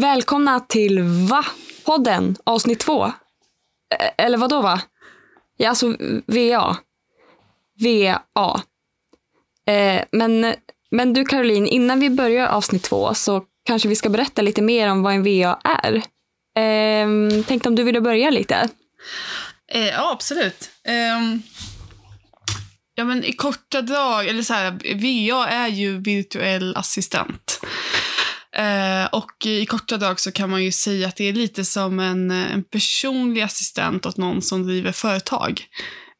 Välkomna till Va-podden, avsnitt två. Eh, eller vad då va? Ja, alltså VA. VA. Eh, men, men du Caroline, innan vi börjar avsnitt två så kanske vi ska berätta lite mer om vad en VA är. Eh, tänkte om du ville börja lite? Eh, ja, absolut. Ehm, ja, men i korta drag, eller så här, VA är ju virtuell assistent. Eh, och i korta drag så kan man ju säga att det är lite som en, en personlig assistent åt någon som driver företag.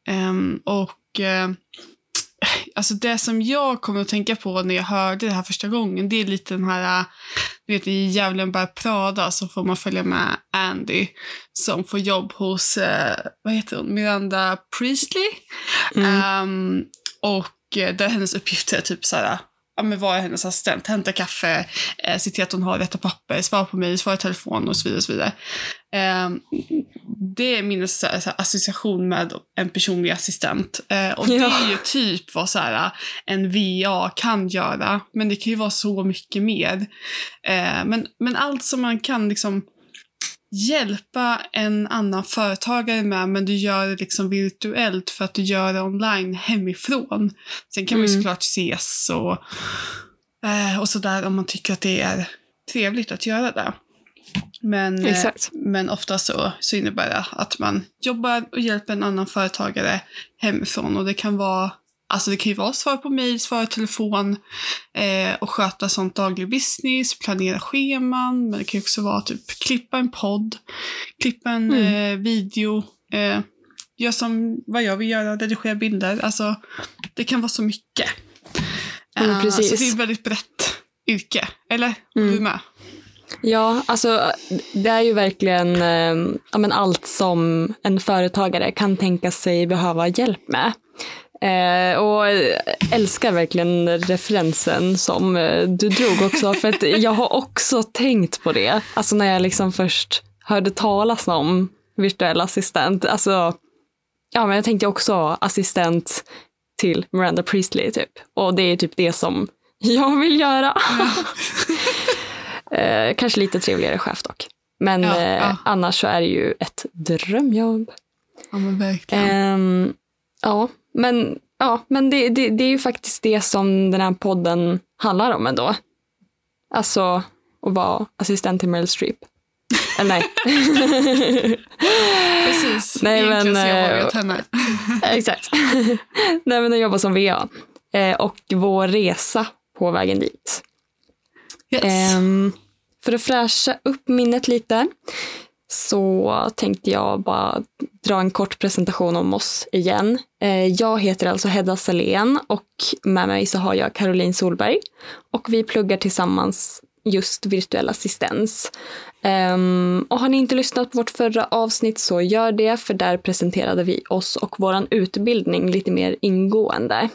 Ehm, och eh, alltså det som jag kommer att tänka på när jag hörde det här första gången, det är lite den här, du vet i Djävulen bär Prada så får man följa med Andy som får jobb hos, eh, vad heter hon, Miranda Priestley. Ehm, och eh, där hennes uppgifter är typ så här, ja men vara hennes assistent, hämta kaffe, eh, se till att hon har rätta papper, svara på mejl, svara i telefon och så vidare. Och så vidare. Ehm, det är min så så här, association med en personlig assistent. Eh, och det Ja. är ju typ vad så här, en VA kan göra, men det kan ju vara så mycket mer. Eh, men, men allt som man kan liksom hjälpa en annan företagare med, men du gör det liksom virtuellt för att du gör det online hemifrån. Sen kan man ju Mm. såklart ses och, eh, och sådär om man tycker att det är trevligt att göra det. Men, eh, Exakt. men ofta så, så innebär det att man jobbar och hjälper en annan företagare hemifrån. Och det kan vara Alltså det kan ju vara svar på mejl, svara i telefon eh, och sköta sånt daglig business, planera scheman. Men det kan också vara typ klippa en podd, klippa en Mm. eh, video, eh, gör som vad jag vill göra, redigera bilder. Alltså det kan vara så mycket. Mm, precis. Så det är ett väldigt brett yrke. Eller? Mm. Du med? Ja, alltså det är ju verkligen eh, ja, men allt som en företagare kan tänka sig behöva hjälp med. Eh, och älskar verkligen referensen som eh, du drog också, för att jag har också tänkt på det. Alltså när jag liksom först hörde talas om virtuell assistent. Alltså, ja men jag tänkte också assistent till Miranda Priestley typ. Och det är typ det som jag vill göra. Eh, kanske lite trevligare chef dock. Men Ja, eh, ja. annars så är det ju ett drömjobb. Ja men verkligen. Ehm, ja, men, ja, men det, det, det är ju faktiskt det som den här podden handlar om ändå. Alltså att vara assistent till Meryl Streep. Eller nej. Precis. Nej, Egentligen men, så jobbar vi eh, henne. Exakt. nej, men jag jobbar som VA. Eh, och vår resa på vägen dit. Yes. Ehm, för att fräscha upp minnet lite så tänkte jag bara dra en kort presentation om oss igen. Eh, jag heter alltså Hedda Salén och med mig så har jag Caroline Solberg och vi pluggar tillsammans just virtuell assistens. Ehm, och har ni inte lyssnat på vårt förra avsnitt så gör det för där presenterade vi oss och vår utbildning lite mer ingående.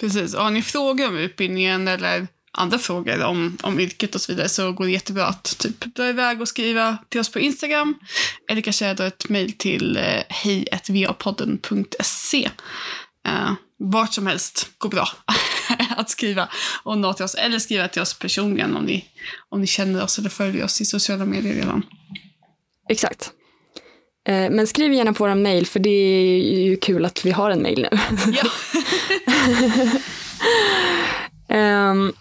Precis. Och har ni frågor om utbildningen eller andra frågor om, om yrket och så vidare så går det jättebra att typ dra iväg och skriva till oss på Instagram. Eller kanske dra ett mejl till eh, hej.vapodden.se. Eh, vart som helst går bra att skriva och nå till oss. Eller skriva till oss personligen om ni, om ni känner oss eller följer oss i sociala medier redan. Exakt. Eh, Men skriv gärna på vår mail för det är ju kul att vi har en mail nu. Ja. Ehm,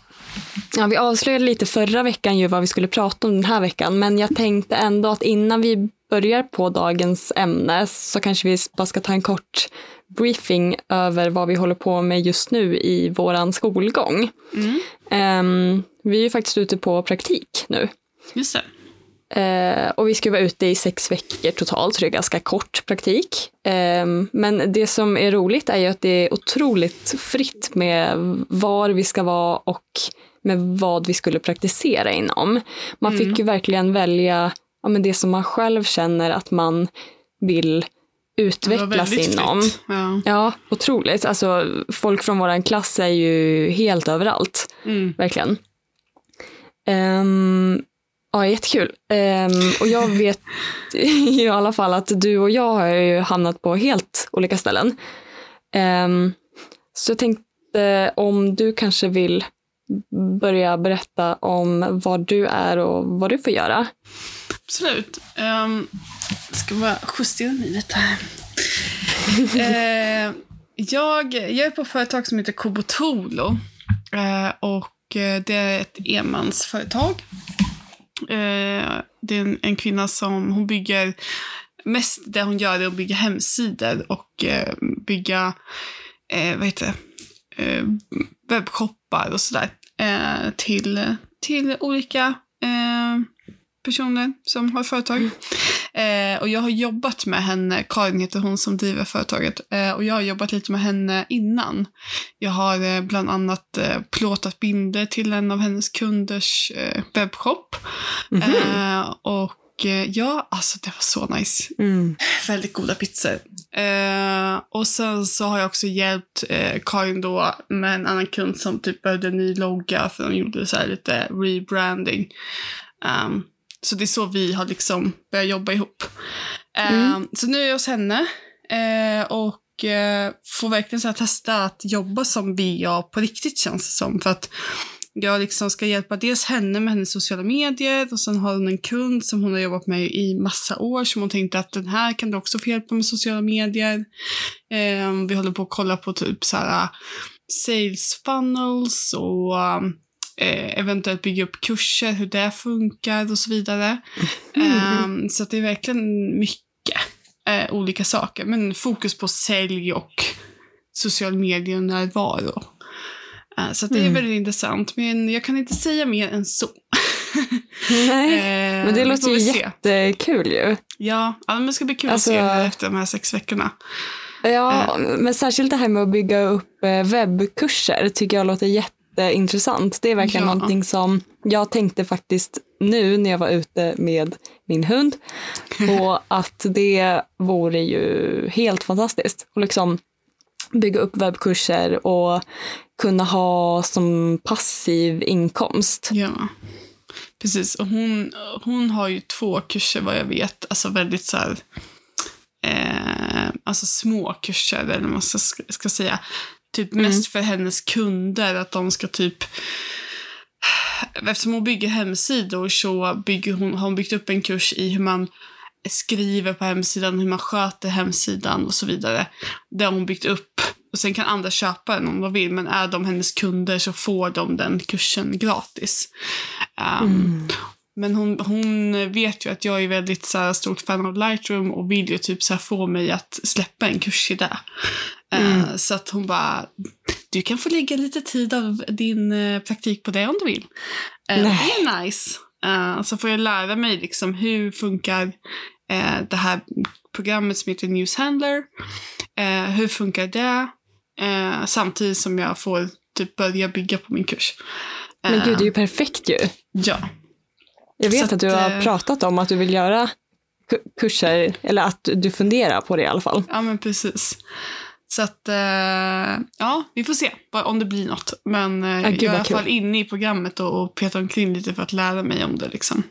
ja, vi avslöjade lite förra veckan ju vad vi skulle prata om den här veckan men jag tänkte ändå att innan vi börjar på dagens ämne så kanske vi bara ska ta en kort briefing över vad vi håller på med just nu i våran skolgång. Mm. Ehm, vi är ju faktiskt ute på praktik nu. Just det. Eh, och vi ska vara ute i sex veckor totalt, så det är ganska kort praktik. Eh, men det som är roligt är ju att det är otroligt fritt med var vi ska vara och med vad vi skulle praktisera inom. Man Mm. fick ju verkligen välja ja, men det som man själv känner att man vill utvecklas inom. fritt. Ja. Ja, otroligt. Alltså, folk från vår klass är ju helt överallt. Mm. Verkligen. Um, ja, jättekul. Ehm, och jag vet i alla fall att du och jag har ju hamnat på helt olika ställen. Ehm, så jag tänkte om du kanske vill börja berätta om vad du är och vad du får göra? Absolut. Um, ska bara justera mig lite här. uh, jag, jag är på ett företag som heter Kobotolo. Uh, och uh, det är ett enmansföretag. Uh, det är en, en, kvinna som hon bygger, mest det hon gör är att bygga hemsidor och bygga, vad heter det, webbshoppar och sådär till, till olika personer som har företag. Eh, och jag har jobbat med henne, Karin heter hon som driver företaget, eh, och jag har jobbat lite med henne innan. Jag har eh, bland annat eh, plåtat binder till en av hennes kunders eh, webbshop. Mm -hmm. och eh, ja, alltså det var så nice. Mm. Väldigt goda pizzor. Eh, och sen så har jag också hjälpt eh, Karin då med en annan kund som typ behövde en ny logga för de gjorde så lite rebranding. Um, så det är så vi har liksom börjat jobba ihop. Mm. Uh, så nu är jag hos henne uh, och uh, får verkligen så testa att jobba som VA på riktigt känns det som. För att jag liksom ska hjälpa dels henne med hennes sociala medier och sen har hon en kund som hon har jobbat med i massa år som hon tänkte att den här kan du också få hjälpa med sociala medier. vi håller på att kolla på typ så här sales funnels och eh, eventuellt bygga upp kurser, hur det funkar och så vidare. Mm. Um, så det är verkligen mycket eh, olika saker. Men fokus på sälj och social media och närvaro. Uh, så det är mm. väldigt intressant, men jag kan inte säga mer än så. Nej, eh, men det låter ju jättekul ju. Ja, ja men det ska bli kul alltså, att se efter de här sex veckorna. Ja, uh, men särskilt det här med att bygga upp eh, webbkurser tycker jag låter jätte jätteintressant. Det är verkligen ja. någonting som jag tänkte faktiskt nu när jag var ute med min hund på att det vore ju helt fantastiskt. Och liksom bygga upp webbkurser och kunna ha som passiv inkomst. Ja, precis. Och hon, hon har ju två kurser vad jag vet, alltså väldigt så här, eh, alltså små kurser eller vad man ska, ska säga. Typ mm. mest för hennes kunder, att de ska typ Eftersom hon bygger hemsidor så bygger hon, har hon byggt upp en kurs i hur man skriver på hemsidan, hur man sköter hemsidan och så vidare. Det har hon byggt upp. Och sen kan andra köpa den om de vill, men är de hennes kunder så får de den kursen gratis. Um, mm. Men hon, hon vet ju att jag är väldigt så här, stort fan av Lightroom och vill ju typ så här, få mig att släppa en kurs i det. Mm. Uh, så att hon bara, du kan få lägga lite tid av din uh, praktik på det om du vill. Uh, det är nice. så får jag lära mig liksom hur funkar det här programmet som heter Newshandler. hur funkar det? Samtidigt som jag får typ börja bygga på min kurs. Men gud, det är ju perfekt ju. Ja. Jag vet att, att, du har eh, pratat om att du vill göra kurser, eller att du funderar på det i alla fall. Ja, men precis. Så att, eh, ja, vi får se om det blir något. Men eh, ah, jag är i alla fall inne i programmet och, och petar omkring lite för att lära mig om det. Liksom.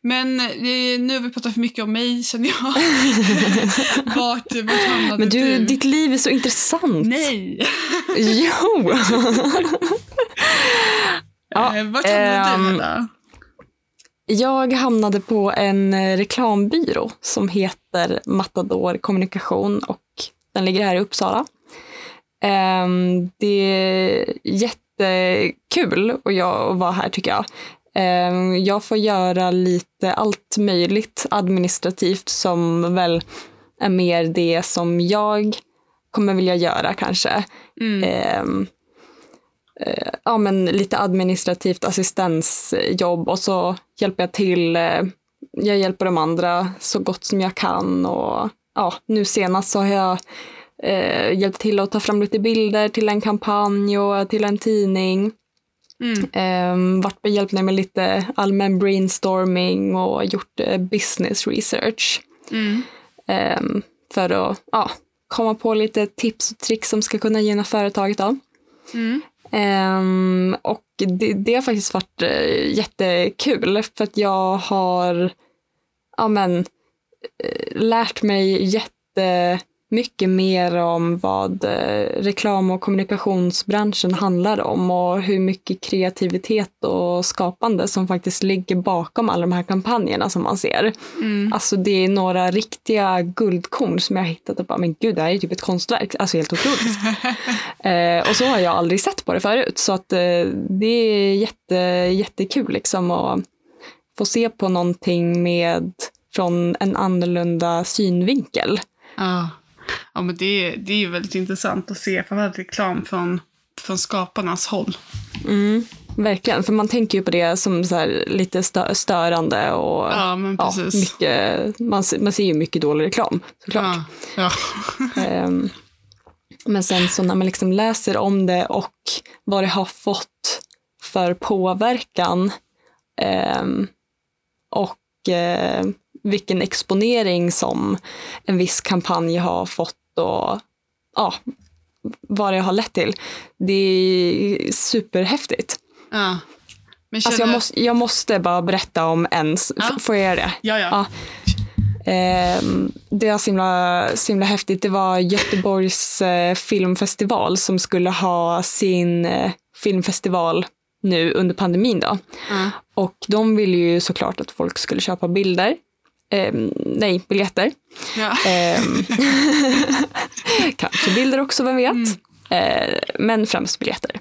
Men nu har vi pratat för mycket om mig, känner jag. vart, vart hamnade Men du, du? Ditt liv är så intressant. Nej! jo! ja, vart hamnade um, du, Hedda? Jag hamnade på en eh, reklambyrå som heter Matador Kommunikation och den ligger här i Uppsala. Ehm, det är jättekul att vara här tycker jag. Ehm, jag får göra lite allt möjligt administrativt som väl är mer det som jag kommer vilja göra kanske. Mm. Ehm, Eh, ja, men lite administrativt assistensjobb och så hjälper jag till. Eh, jag hjälper de andra så gott som jag kan och ja, nu senast så har jag eh, hjälpt till att ta fram lite bilder till en kampanj och till en tidning. Mm. Eh, varit behjälplig med lite allmän brainstorming och gjort eh, business research. Mm. Eh, för att ja, komma på lite tips och tricks som ska kunna gynna företaget. Då. Mm. Um, och det, det, har faktiskt varit uh, jättekul för att jag har ja, men, lärt mig jätte mycket mer om vad eh, reklam och kommunikationsbranschen handlar om och hur mycket kreativitet och skapande som faktiskt ligger bakom alla de här kampanjerna som man ser. Mm. Alltså det är några riktiga guldkorn som jag har hittat och bara, men gud det här är typ ett konstverk, alltså helt otroligt. eh, och så har jag aldrig sett på det förut så att eh, det är jätte, jättekul liksom att få se på någonting med från en annorlunda synvinkel. Ja, ja men det, det är ju väldigt intressant att se framförallt reklam från, från skaparnas håll. Mm, verkligen, för man tänker ju på det som så här lite stö störande och Ja, men ja, precis. mycket, man, man ser ju mycket dålig reklam såklart. Ja, ja. Ehm, men sen så när man liksom läser om det och vad det har fått för påverkan ehm, och eh, vilken exponering som en viss kampanj har fått och ja, vad det har lett till. Det är superhäftigt. ja. Men Alltså jag, måste, jag måste bara berätta om en. Ja. Får jag göra det? Ja, ja. Ja. Ehm, det var så himla, så himla häftigt. Det var Göteborgs eh, filmfestival som skulle ha sin eh, filmfestival nu under pandemin. Då. Ja. Och de ville ju såklart att folk skulle köpa bilder. Ehm, nej, biljetter. Ja. Ehm, kanske bilder också, vem vet. Mm. Eh, men främst biljetter.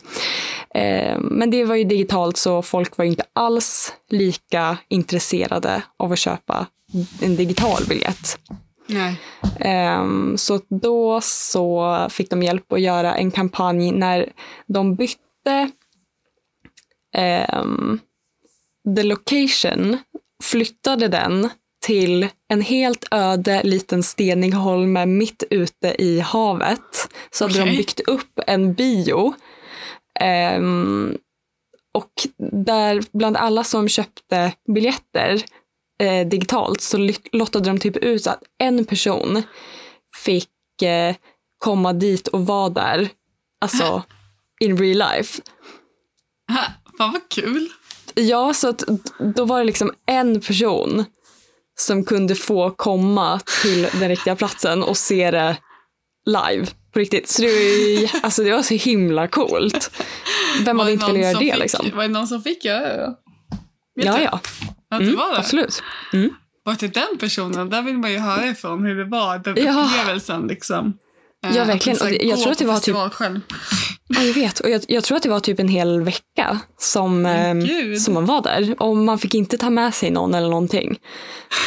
Eh, men det var ju digitalt så folk var inte alls lika intresserade av att köpa en digital biljett. Nej. Ehm, så då så fick de hjälp att göra en kampanj när de bytte the location, flyttade den till en helt öde liten stenig holme mitt ute i havet. Så hade de byggt upp en bio. Ehm, och där bland alla som köpte biljetter eh, digitalt så lottade de typ ut så att en person fick eh, komma dit och vara där, alltså in real life. Fan vad kul. Ja, så att då var det liksom en person som kunde få komma till den riktiga platsen och se det live på riktigt. Så det var, ju, alltså det var så himla coolt. Vem Var hade det inte velat göra det fick, liksom? Var det någon som fick göra det? Vet Ja, du? ja. Att det Mm, var det? absolut. Vart är den personen? Där vill man ju höra ifrån hur det var, den Ja. upplevelsen liksom. Ja, Eh, verkligen. Och jag tror att det var typ-. Ja, jag vet. Och jag, jag tror att det var typ en hel vecka som, gud. som man var där. Och man fick inte ta med sig någon eller någonting.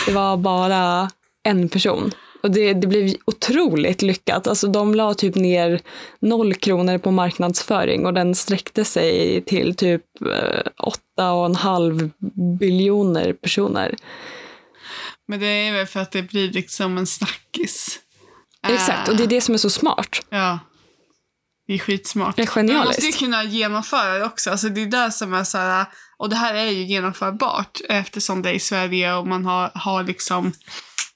Det var bara en person. Och det, det blev otroligt lyckat. Alltså de la typ ner noll kronor på marknadsföring och den sträckte sig till typ eh, åtta och en halv biljoner personer. Men det är väl för att det blir liksom en snackis. Exakt, och det är det som är så smart. Ja. Det är skitsmart. Det är Men man måste ju genialiskt. kunna genomföra det också. Alltså det är där som är så här, och det här är ju genomförbart eftersom det är i Sverige och man har, har liksom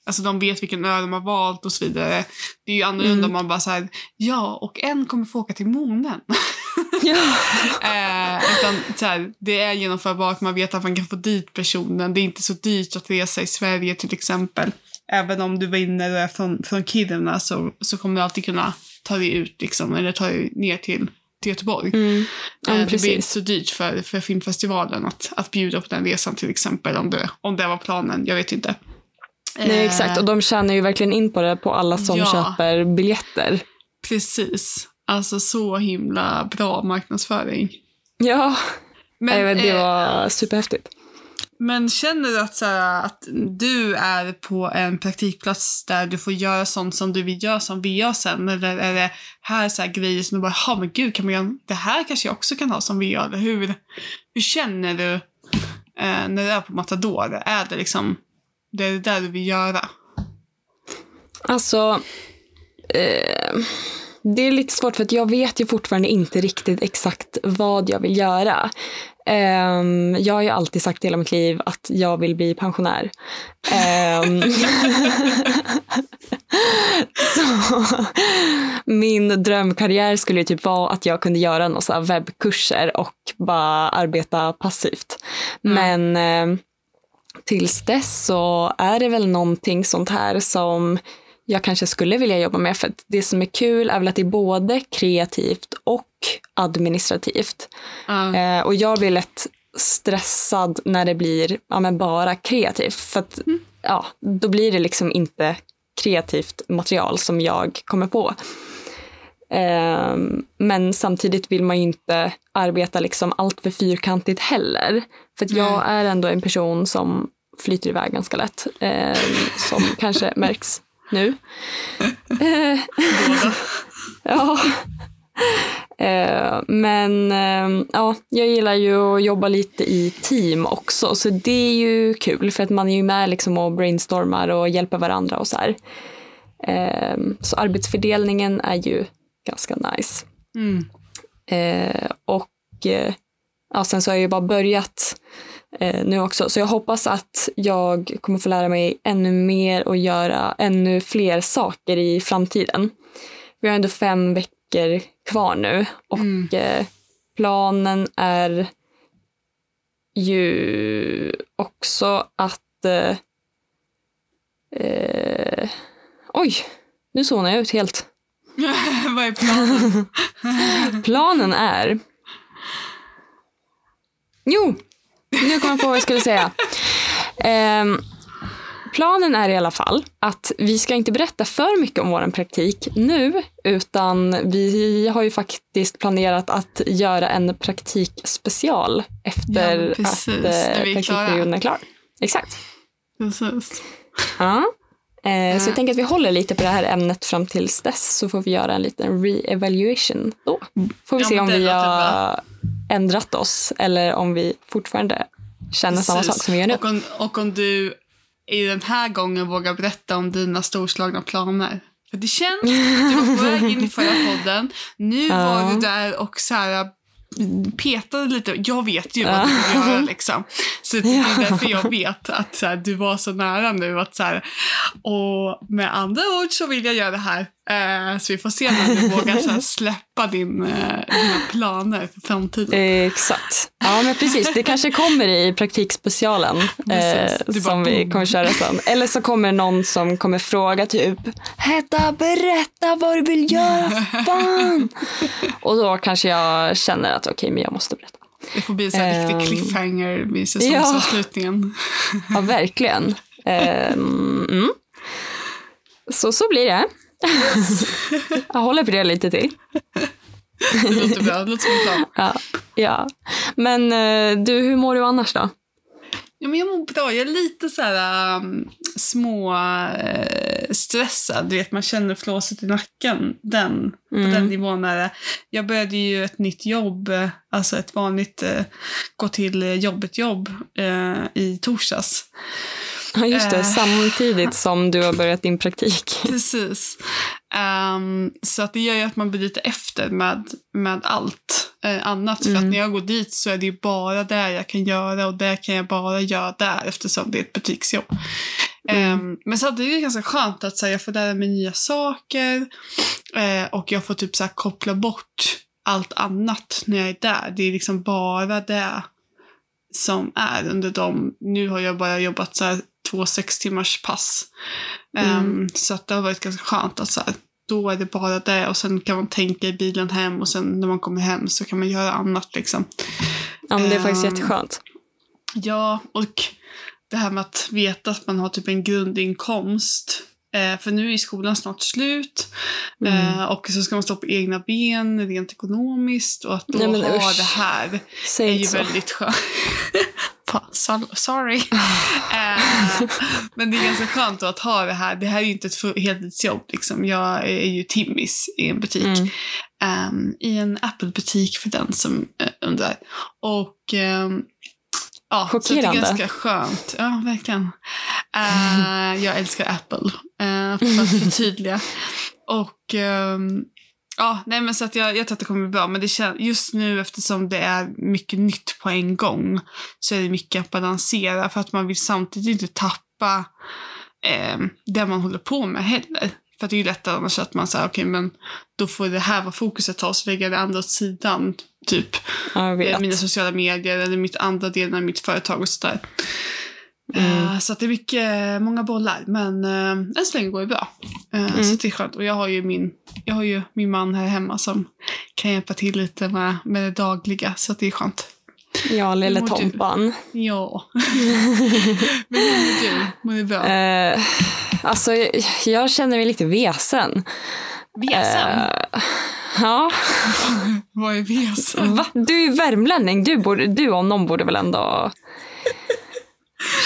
Alltså de vet vilken ö de har valt och så vidare. Det är ju annorlunda Mm. om man bara säger ja och en kommer få åka till månen. Ja. eh, utan så här, det är genomförbart, man vet att man kan få dit personen. Det är inte så dyrt att resa i Sverige till exempel. Även om du vinner och är från, från Kiruna så, så kommer du alltid kunna ta dig ut liksom, eller ta dig ner till, till Göteborg. Mm. Ja, Eh, det blir inte så dyrt för, för filmfestivalen att, att bjuda på den resan till exempel om det, om det var planen. Jag vet inte. Nej, Eh, exakt. Och de tjänar ju verkligen in på det på alla som Ja. köper biljetter. Precis. Alltså så himla bra marknadsföring. Ja, Men, men, det eh, var superhäftigt. Men känner du att, så här, att du är på en praktikplats där du får göra sånt som du vill göra som VA sen? Eller är det här så här grejer som du bara, ja men gud, kan man göra, det här kanske jag också kan ha som VA? Eller hur, hur känner du eh, när du är på Matador? Är det liksom, det är det där du vill göra? Alltså, eh, det är lite svårt för att jag vet ju fortfarande inte riktigt exakt vad jag vill göra. Ehm, jag har ju alltid sagt i hela mitt liv att jag vill bli pensionär. Ehm, så, min drömkarriär skulle ju typ vara att jag kunde göra några webbkurser och bara arbeta passivt. Men eh, tills dess så är det väl någonting sånt här som jag kanske skulle vilja jobba med. För det som är kul är väl att det är både kreativt och administrativt. Ja. Eh, och jag blir lätt stressad när det blir ja, bara kreativt. För att, ja, då blir det liksom inte kreativt material som jag kommer på. Eh, men samtidigt vill man ju inte arbeta liksom allt för fyrkantigt heller. För att jag är ändå en person som flyter iväg ganska lätt. Eh, som kanske märks nu. Båda. Ja. Eh, men eh, ja, jag gillar ju att jobba lite i team också, så det är ju kul för att man är ju med liksom och brainstormar och hjälper varandra och så här. Eh, så arbetsfördelningen är ju ganska nice. Mm. Och ja, sen så har jag ju bara börjat nu också, så jag hoppas att jag kommer få lära mig ännu mer och göra ännu fler saker i framtiden. Vi har ändå fem veckor kvar nu och Mm. eh, planen är ju också att eh, eh, Oj, nu zonar jag ut helt. Vad är planen? Planen är... Jo, nu kom jag på vad jag skulle säga. Ehm, planen är i alla fall att vi ska inte berätta för mycket om vår praktik nu, utan vi har ju faktiskt planerat att göra en praktikspecial efter Ja, precis. att eh, praktikperioden är klar. Exakt. Precis. Ja. Eh, så Ja. jag tänker att vi håller lite på det här ämnet fram tills dess så får vi göra en liten re-evaluation då. Får vi Ja, se om vi har ändrat oss eller om vi fortfarande känner samma Precis. sak som vi gör nu. Och om, och om du i den här gången vågar berätta om dina storslagna planer. För det känns, du var på väg in i förra podden, nu Ja. var du där och så här petade lite. Jag vet ju vad du vill göra liksom. Så det är Ja. därför jag vet att så här, du var så nära nu. Att, så här, och med andra ord så vill jag göra det här. Eh, så vi får se när du vågar så här, släppa din, eh, dina planer för framtiden. Exakt. Ja, men precis. Det kanske kommer i praktikspecialen eh, bara, som vi kommer köra sen. Eller så kommer någon som kommer fråga typ Hedda, berätta vad du vill göra, fan! Och då kanske jag känner att okej, men jag måste berätta. Det får bli en här Ehm, riktig cliffhanger vid säsongsavslutningen. Ja, verkligen. Ehm, mm. Så så blir det. jag håller på det lite till. Det låter bra. Det låter som en plan. Ja, ja. Men eh, du, hur mår du annars då? Ja, men jag mår bra. Jag är lite så här um, små eh, stressad. Du vet, man känner flåset i nacken. Den, På Mm. den nivån är det. Jag började ju ett nytt jobb, eh, alltså ett vanligt eh, gå till eh, jobbet jobb eh, i torsdags. Ja, just det. Eh. Samtidigt som du har börjat din praktik. Precis. Ehm, så att det gör ju att man blir lite efter med, med allt eh, annat. För att Mm. när jag går dit så är det ju bara det jag kan göra och det kan jag bara göra där eftersom det är ett butiksjobb. Mm. Ehm, men samtidigt är det ganska skönt att så här, jag får lära mig nya saker eh, och jag får typ så här, koppla bort allt annat när jag är där. Det är liksom bara det som är under de... Nu har jag bara jobbat så här två sex timmars pass. Mm. Ehm, så att det har varit ganska skönt att så här, då är det bara det och sen kan man tänka i bilen hem och sen när man kommer hem så kan man göra annat liksom. Ja, men det är faktiskt Ehm. jätteskönt. Ja, och det här med att veta att man har typ en grundinkomst. Eh, för nu är skolan snart slut. Mm. Eh, och så ska man stå på egna ben rent ekonomiskt. Och att då Nej, ha usch. det här Säg är ju så. väldigt skönt. So- Sorry. eh, men det är ganska skönt att ha det här. Det här är ju inte ett heltidsjobb. Liksom. Jag är ju timmis i en butik. Mm. Ehm, I en Apple-butik för den som uh, undrar. Och ehm, ja, så det är Chockerande. ganska skönt. Ja, verkligen. Eh, jag älskar Apple, uh, för att förtydliga. Och ehm, ja, nej men så att jag, jag tror att det kommer bli bra. Men det kän, just nu eftersom det är mycket nytt på en gång så är det mycket att balansera för att man vill samtidigt inte tappa eh, det man håller på med heller. För att det är ju lättare annars att man säger okej men då får det här vara fokuset ta så lägger jag det andra åt sidan. Typ eh, mina sociala medier eller mitt andra delen av mitt företag och sådär. Mm. Eh, så att det är mycket, många bollar men eh, än så länge går det bra. Eh, Mm. Så det är skönt. Och jag har ju min, jag har ju min man här hemma som kan hjälpa till lite med, med det dagliga. Så det är skönt. Ja, lille mår du? Tompan. Ja. Men hur mår du? Mår du bra? Eh, alltså, jag, jag känner mig lite vesen. Vesen? Eh, ja, Vad är vesen? va? Du är värmlänning. Du, borde, du om någon borde väl ändå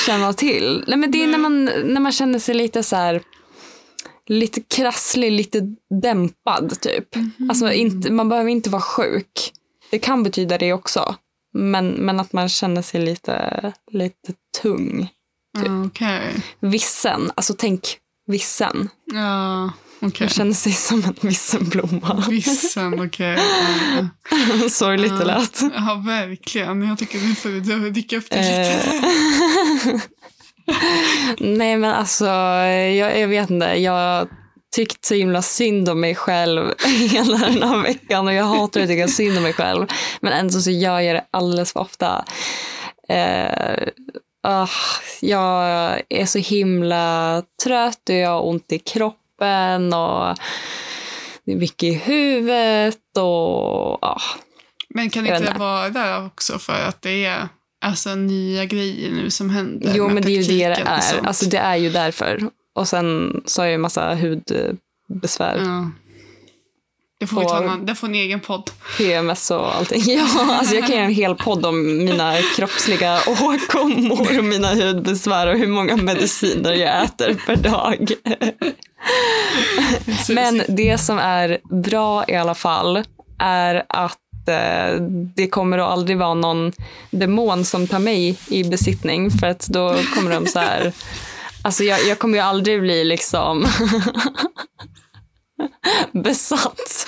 känna till. Nej, men det är när man, när man känner sig lite så här lite krasslig, lite dämpad typ. Alltså inte, man behöver inte vara sjuk. Det kan betyda det också. Men, men att man känner sig lite, lite tung. Ja, Okej. Vissen, alltså tänk vissen. Ja, okej. Man känner sig som en vissenblomma. Vissen, okej. Ja. Sorgligt det lät. Ja, verkligen. Jag tycker nu får du dyka upp det lite. Eh, Nej men alltså, jag, jag vet inte. Jag tyckt så himla synd om mig själv hela den här veckan och jag hatar att tycka synd om mig själv. Men ändå så gör jag det alldeles för ofta. Eh, ah, jag är så himla trött och jag har ont i kroppen och det är mycket i huvudet och ah, Men kan inte det inte. vara där också för att det är alltså nya grejer nu som händer? Jo, men det är ju det det är. Alltså, det är ju därför. Och sen så har jag ju massa hudbesvär. Ja. Det får, vi ta Och- en, det får en egen podd. PMS och allting. Ja, alltså jag kan göra en hel podd om mina kroppsliga åkommor och mina hudbesvär och hur många mediciner jag äter per dag. Men det som är bra i alla fall är att eh, det kommer att aldrig vara någon demon som tar mig i besittning för att då kommer de så här Alltså jag, jag kommer ju aldrig bli liksom besatt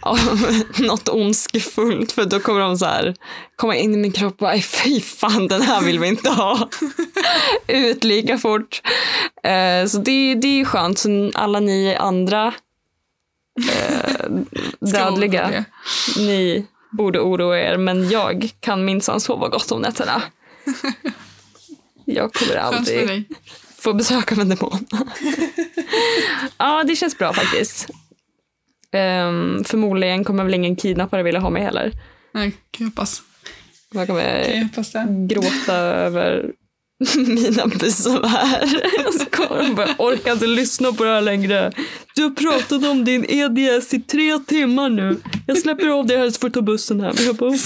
av något ondskefullt för då kommer de så här komma in i min kropp och bara, "Aj, fy fan den här vill vi inte ha. Ut lika fort. Eh, så det, det är skönt. Så alla ni andra eh, dödliga, ni borde oroa er men jag kan minsann sova gott om nätterna. Jag kommer aldrig få besök av en demon. ja, det känns bra faktiskt. Um, förmodligen kommer väl ingen kidnappare vilja ha mig heller. Nej, kan jag. Jag jag kommer det. gråta över mina besvär. Så kommer de bara, orkar inte lyssna på det här längre. Du har pratat om din EDS i tre timmar nu. Jag släpper av dig här så får du ta bussen hem. Jag bara.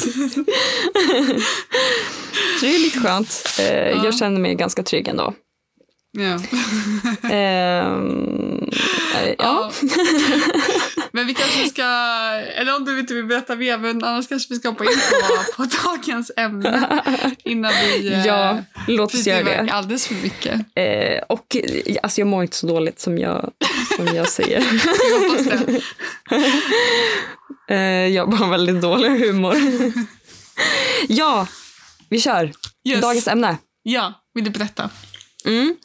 Så det är lite skönt. Eh, Ja. Jag känner mig ganska trygg ändå. Ja. Ehm, eh, ja. Men vi kanske ska, eller om du inte vill berätta mer, men annars kanske vi ska hoppa in på, på dagens ämne innan vi eh, ja, låt oss göra det. alldeles för mycket. Eh, och alltså jag mår inte så dåligt som jag, som jag säger. Jag hoppas det. Eh, jag har bara väldigt dålig humor. ja, vi kör. Yes. Dagens ämne. Ja, vill du berätta? Mm.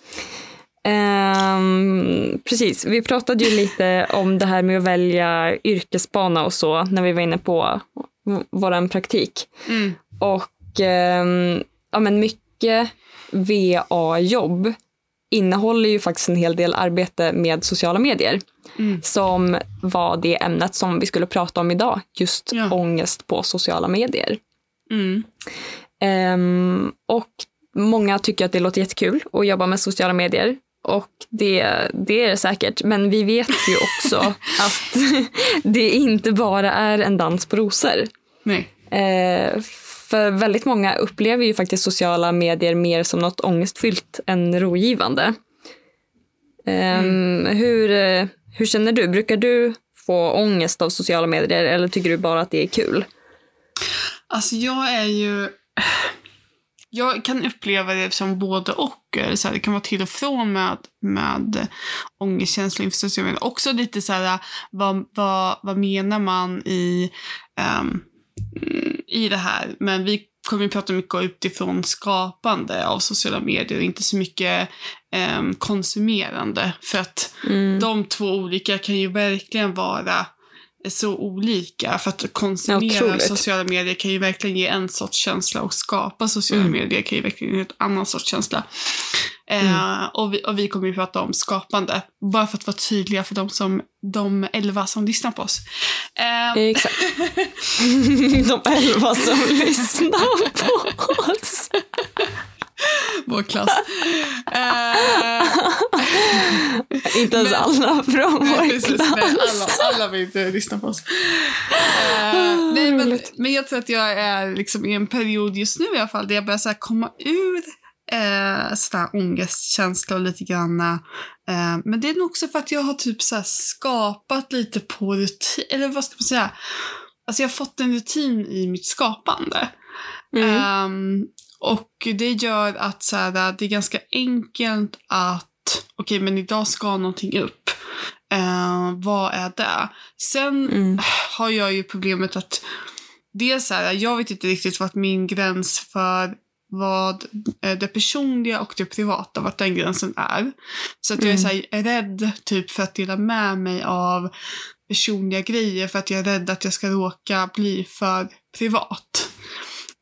Ehm, precis, vi pratade ju lite om det här med att välja yrkesbana och så när vi var inne på v- våran praktik. Mm. Och ehm, ja, men mycket VA-jobb innehåller ju faktiskt en hel del arbete med sociala medier Mm. som var det ämnet som vi skulle prata om idag. Just Ja. ångest på sociala medier. Mm. Ehm, och många tycker att det låter jättekul att jobba med sociala medier. Och det, det är det säkert. Men vi vet ju också att det inte bara är en dans på rosor. Nej. Eh, för väldigt många upplever ju faktiskt sociala medier mer som något ångestfyllt än rogivande. Ehm, hur, eh, hur känner du? Brukar du få ångest av sociala medier eller tycker du bara att det är kul? Alltså jag är ju... Jag kan uppleva det som både och. eller Så här, det kan vara till och från med, med ångestkänslor inför sociala medier. Också lite så här, vad, vad, vad menar man i, mm, i det här? Men vi kommer ju prata mycket utifrån skapande av sociala medier och inte så mycket ehm, konsumerande. För att Mm. de två olika kan ju verkligen vara så olika. För att konsumera Otroligt. sociala medier kan ju verkligen ge en sorts känsla och skapa sociala Mm. medier kan ju verkligen ge en annan sorts känsla. Eh, och, vi, och vi kommer ju prata om skapande. Bara för att vara tydliga för de, som, de elva som lyssnar på oss. Eh, Exakt. De elva som lyssnar på oss. vår klass. Eh, Inte ens alla från nej, vår precis, nej, klass. alla, alla vill inte lyssna på oss. Eh, nej, men, men jag tror att jag är liksom i en period just nu i alla fall där jag börjar så komma ur eh, sådär ångestkänslor lite grann. Eh, men det är nog också för att jag har typ så skapat lite på rutin, eller vad ska man säga? Alltså jag har fått en rutin i mitt skapande. Mm. Ehm, och det gör att så här, det är ganska enkelt att, okej men idag ska någonting upp. Eh, vad är det? Sen Mm. har jag ju problemet att det är så här, jag vet inte riktigt vart min gräns för vad eh, det personliga och det privata, vart den gränsen är. Så att jag är så här, rädd typ för att dela med mig av personliga grejer för att jag är rädd att jag ska råka bli för privat.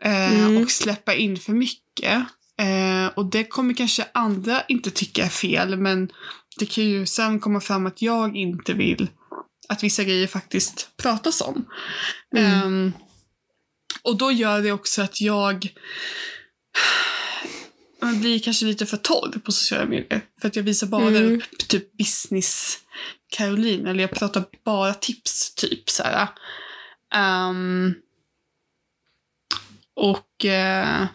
Eh, Mm. Och släppa in för mycket. Eh, och det kommer kanske andra inte tycka är fel, men det kan ju sen komma fram att jag inte vill att vissa grejer faktiskt pratas om. Mm. Ehm, och då gör det också att jag man blir kanske lite för torr på sociala medier. För att jag visar bara Mm. upp typ business Caroline, eller jag pratar bara tips typ så här. Och eh,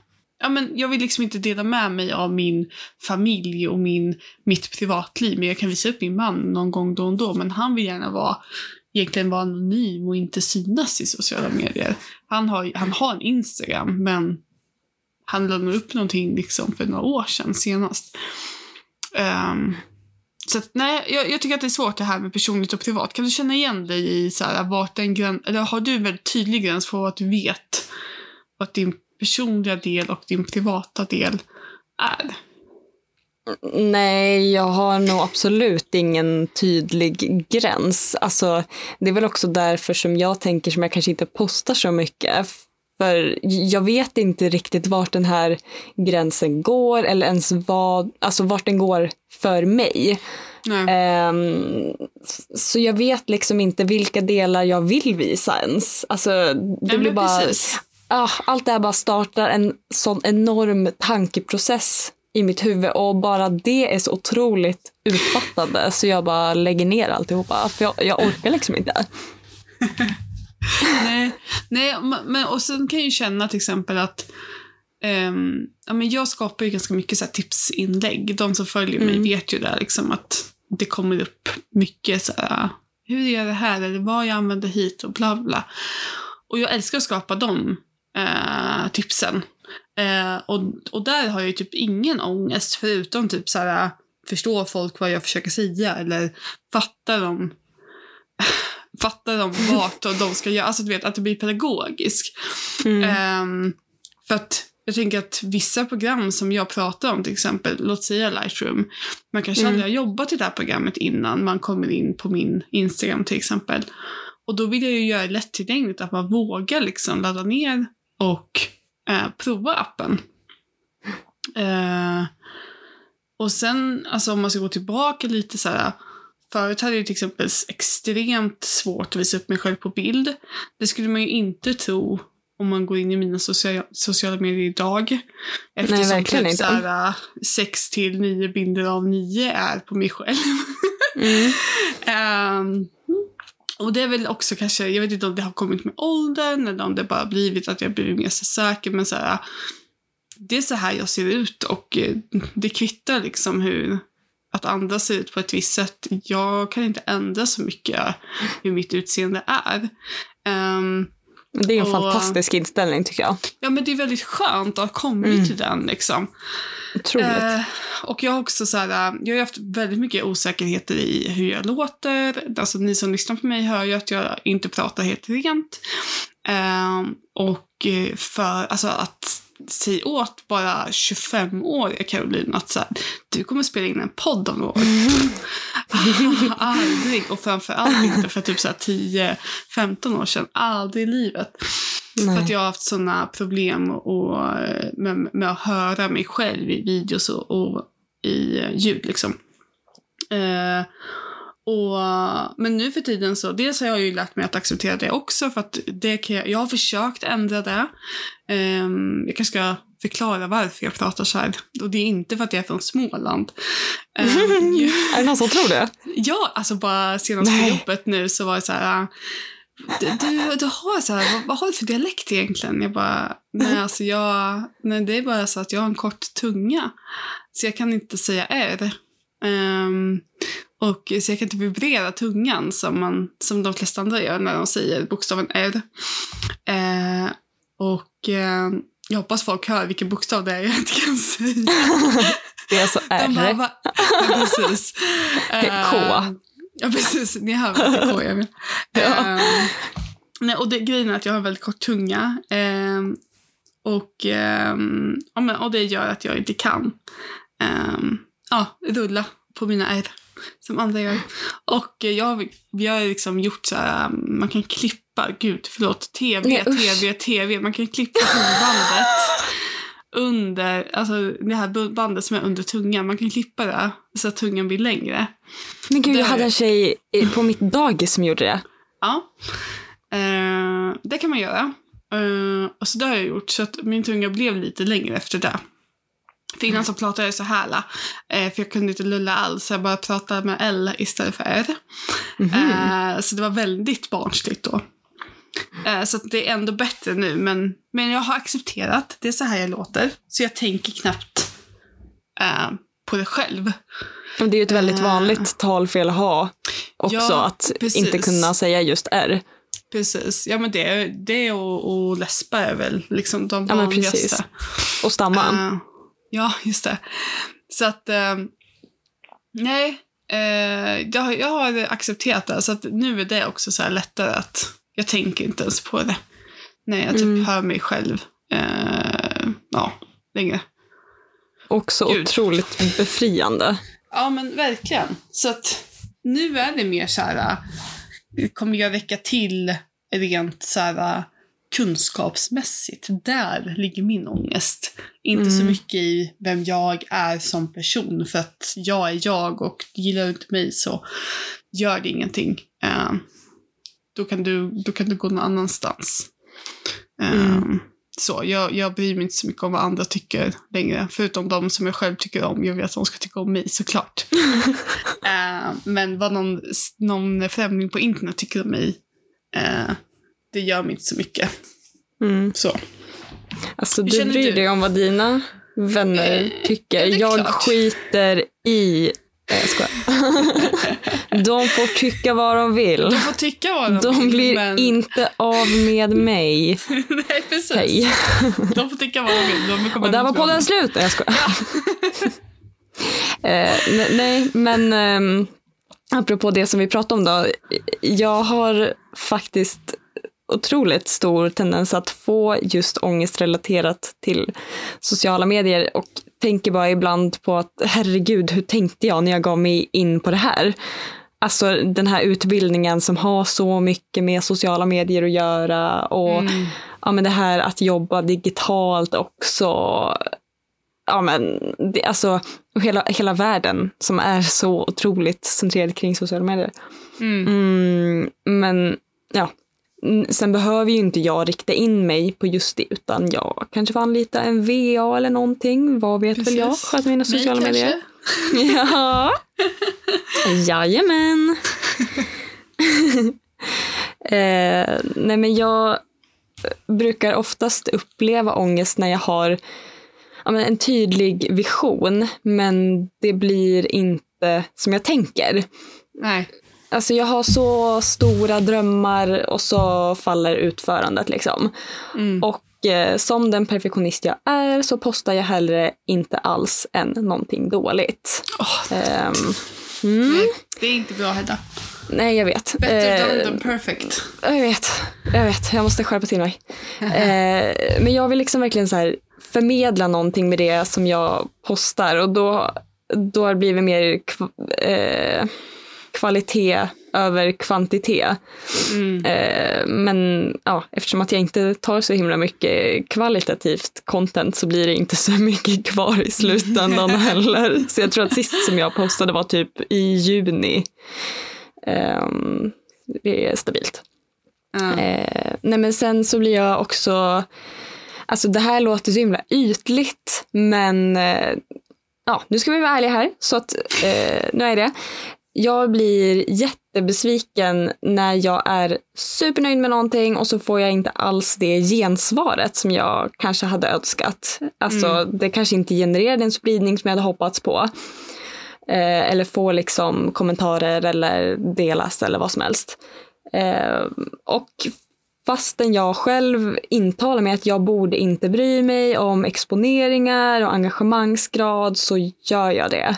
ja, men jag vill liksom inte dela med mig av min familj och min, mitt privatliv. Men jag kan visa upp min man någon gång då och då. Men han vill gärna vara, egentligen vara anonym och inte synas i sociala medier. Han har, han har en Instagram, men han la upp någonting liksom för några år sedan senast. Um, så att, nej, jag, jag tycker att det är svårt det här med personligt och privat. Kan du känna igen dig i så här, vart den gräns, eller har du en väldigt tydlig gräns för vad du vet vad din personliga del och din privata del är? Nej, jag har nog absolut ingen tydlig gräns. Alltså, det är väl också därför som jag tänker som jag kanske inte postar så mycket. För jag vet inte riktigt vart den här gränsen går eller ens vad, alltså vart den går för mig. Nej. Ehm, så jag vet liksom inte vilka delar jag vill visa ens. Alltså, det Nej, blir bara, precis. Ah, allt det här bara startar en sån enorm tankeprocess i mitt huvud och bara det är så otroligt utfattande så jag bara lägger ner alltihopa för jag, jag orkar liksom inte. nej, nej men, och sen kan jag ju känna till exempel att ehm, ja, men jag skapar ju ganska mycket så här tipsinlägg. De som följer mig Mm. vet ju där liksom att det kommer upp mycket så här, hur gör jag det här eller vad jag använder hit och bla bla. Och jag älskar att skapa de eh, tipsen. Eh, och, och där har jag typ ingen ångest förutom typ så här, förstår folk vad jag försöker säga eller fattar de fattar de vart och de ska göra, alltså du vet att det blir pedagogiskt. Mm. Ehm, för att jag tänker att vissa program som jag pratar om, till exempel, låt säga Lightroom, man kanske Mm. aldrig har jobbat i det här programmet innan man kommer in på min Instagram till exempel. Och då vill jag ju göra det lättillgängligt att man vågar liksom ladda ner och eh, prova appen. Eh, och sen, alltså om man ska gå tillbaka lite så här. Förut hade jag till exempel extremt svårt att visa upp mig själv på bild. Det skulle man ju inte tro om man går in i mina sociala, sociala medier idag. Eftersom verkligen typ inte. så här, sex till nio bilder av nio är på mig själv. Mm. Ehm, och det är väl också kanske, jag vet inte om det har kommit med åldern eller om det bara blivit att jag blivit mer så säker. Men så här, det är så här jag ser ut och eh, det kvittar liksom hur att andra ser ut på ett visst sätt. Jag kan inte ändra så mycket hur mitt utseende är. Um, det är en Och- fantastisk inställning tycker jag. ja men det är väldigt skönt att ha kommit Mm. till den liksom. Otroligt. Eh, och jag har också så här, äh, jag har haft väldigt mycket osäkerheter i hur jag låter. Alltså ni som lyssnar på mig hör ju att jag inte pratar helt rent. Eh, och eh, för, alltså att säga åt bara 25-åriga Caroline att så här, du kommer spela in en podd om några år. Aldrig. Och framförallt inte för typ så här 10-15 år sedan. Aldrig i livet. För att Nej. jag har haft sådana problem och, med, med att höra mig själv i videos och, och i ljud liksom. Eh, och, men nu för tiden så, dels har jag ju lärt mig att acceptera det också för att det kan jag, jag har försökt ändra det. Um, jag kanske ska förklara varför jag pratar så här. Och det är inte för att jag är från Småland. Um, är det någon som tror det? Ja, alltså bara senast på jobbet nu så var det så här. Du, du, du har så här, vad, vad, har du för dialekt egentligen? Jag bara, nej alltså jag, nej det är bara så att jag har en kort tunga. Så jag kan inte säga R. Um, och så jag kan inte vibrera tungan som, man, som de flesta andra gör när de säger bokstaven R. Uh, och uh, jag hoppas folk hör vilken bokstav det är jag inte kan säga. Det är alltså R. De bara, va? Ja, precis. K. Uh, ja, precis. Ni hör är K jag menar. Ja. Uh, nej, och det, grejen är att jag har en väldigt kort tunga. Uh, och, ja, men, och det gör att jag inte kan ja, rulla på mina R som andra gör. Och jag, vi har liksom gjort så här, man kan klippa, gud förlåt, tv, Nej, tv, tv, man kan klippa huvudbandet under, alltså det här bandet som är under tungan, man kan klippa det så att tungan blir längre. Men gud, jag hade en tjej på mitt dagis som gjorde det. Ja. Eh, det kan man göra. Eh, och så det har jag gjort, så att min tunga blev lite längre efter det. För innan så pratade jag så här, eh, för jag kunde inte lulla alls, så jag bara pratade med L istället för R. Mhm. Eh, så det var väldigt barnsligt då. Eh, så det är ändå bättre nu, men, men jag har accepterat, det är så här jag låter. Så jag tänker knappt på det själv. Men det är ju ett väldigt vanligt talfel att ha också, Ja, att precis. inte kunna säga just R. Precis, ja men det, det och, och läspa är väl liksom de Ja, men vanligaste. precis. Och stamma. Ja, just det. Så att, eh, nej, eh, jag, jag har accepterat det. Så att nu är det också så lättare att jag tänker inte ens på det. När jag typ Mm. hör mig själv. Eh, ja, längre. Också Gud. otroligt befriande. Ja, men verkligen. Så att nu är det mer så här, eh, kommer jag räcka till rent så här eh, kunskapsmässigt? Där ligger min ångest. Inte så Mm. mycket i vem jag är som person, för att jag är jag och gillar du inte mig så gör det ingenting. Eh, då, kan du, då kan du gå någon annanstans. Eh, Mm. Så, jag, jag bryr mig inte så mycket om vad andra tycker längre. Förutom de som jag själv tycker om. Jag vet att de ska tycka om mig såklart. Eh, men vad någon, någon främling på internet tycker om mig, eh, det gör mig inte så mycket. Mm. Så. Alltså du bryr du? dig om vad dina vänner Eh, tycker. jag klart. skiter i... Nej, jag skojar. de får tycka vad de vill. De får tycka vad de, De vill, blir men... inte av med mig. Nej, precis. Hej. De får tycka vad de vill. De kommer Och där var podden slut. Nej, jag skojar. eh, ne- nej, men um, apropå det som vi pratade om då. Jag har faktiskt otroligt stor tendens att få just ångest relaterat till sociala medier och tänker bara ibland på att herregud, hur tänkte jag när jag gav mig in på det här? Alltså den här utbildningen som har så mycket med sociala medier att göra och Mm. ja, men det här att jobba digitalt också. Ja, men det, alltså, och hela, hela världen som är så otroligt centrerad kring sociala medier. Mm. Mm, men ja, sen behöver ju inte jag rikta in mig på just det, utan jag kanske får anlita en VA eller någonting. Vad vet väl jag? Precis. Sköter mina sociala kanske? medier. Ja. Jajamän. eh, nej men jag brukar oftast uppleva ångest när jag har ja, en tydlig vision men det blir inte som jag tänker. Nej. Alltså jag har så stora drömmar och så faller utförandet liksom. Mm. Och eh, som den perfektionist jag är så postar jag hellre inte alls än någonting dåligt. Åh, Ehm, mm, det är inte bra, Hedda. nej, jag vet. Better Eh, done than perfect. jag vet, jag vet. Jag måste skärpa till mig. Eh, men jag vill liksom verkligen så här förmedla någonting med det som jag postar och då, då har det blivit mer eh, kvalitet över kvantitet. Mm. Eh, men ja, eftersom att jag inte tar så himla mycket kvalitativt content så blir det inte så mycket kvar i slutändan heller. Så jag tror att sist som jag postade var typ i juni. Eh, det är stabilt. Eh, nej men sen så blir jag också, alltså det här låter så himla ytligt men eh, ja, nu ska vi vara ärliga här så att eh, nu är det. Jag blir jättebesviken när jag är supernöjd med någonting och så får jag inte alls det gensvaret som jag kanske hade önskat. Alltså det kanske inte genererar den spridning som jag hade hoppats på. Eh, eller får liksom kommentarer eller delas eller vad som helst. Eh, och fastän jag själv intalar mig att jag borde inte bry mig om exponeringar och engagemangsgrad så gör jag det.